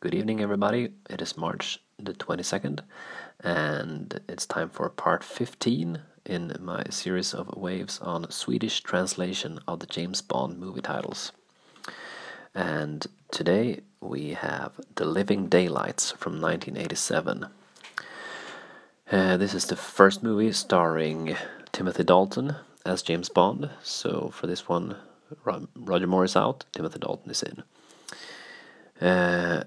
Good evening, everybody. It is March the 22nd, and it's time for part 15 in my series of waves on Swedish translation of the James Bond movie titles. And today we have The Living Daylights from 1987. Uh, this is the first movie starring Timothy Dalton as James Bond. So for this one, Roger Moore is out, Timothy Dalton is in. Uh,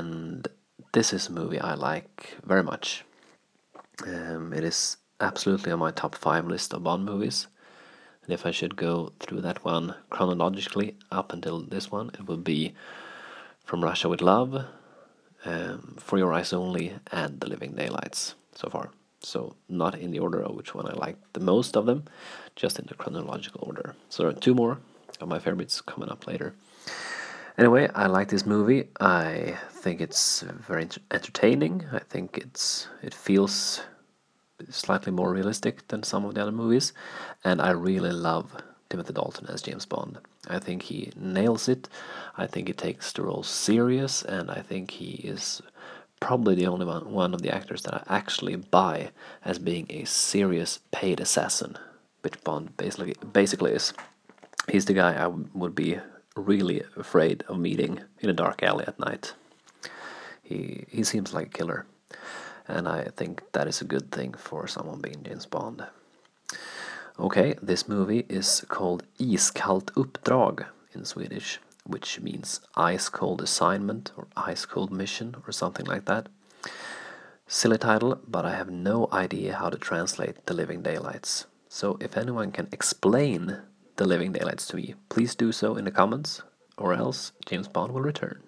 and this is a movie I like very much. Um, it is absolutely on my top five list of Bond movies. And if I should go through that one chronologically up until this one, it would be From Russia with Love, um, For Your Eyes Only, and The Living Daylights so far. So, not in the order of which one I like the most of them, just in the chronological order. So, there are two more of my favorites coming up later. Anyway, I like this movie. I think it's very entertaining. I think it's it feels slightly more realistic than some of the other movies, and I really love Timothy Dalton as James Bond. I think he nails it. I think he takes the role serious, and I think he is probably the only one, one of the actors that I actually buy as being a serious paid assassin, which Bond basically basically is. He's the guy I would be really afraid of meeting in a dark alley at night. He he seems like a killer, and I think that is a good thing for someone being James Bond. Okay, this movie is called Iskallt uppdrag in Swedish, which means ice cold assignment or ice cold mission or something like that. Silly title, but I have no idea how to translate The Living Daylights. So if anyone can explain The Living Daylights to me, please do so in the comments, or else James Bond will return.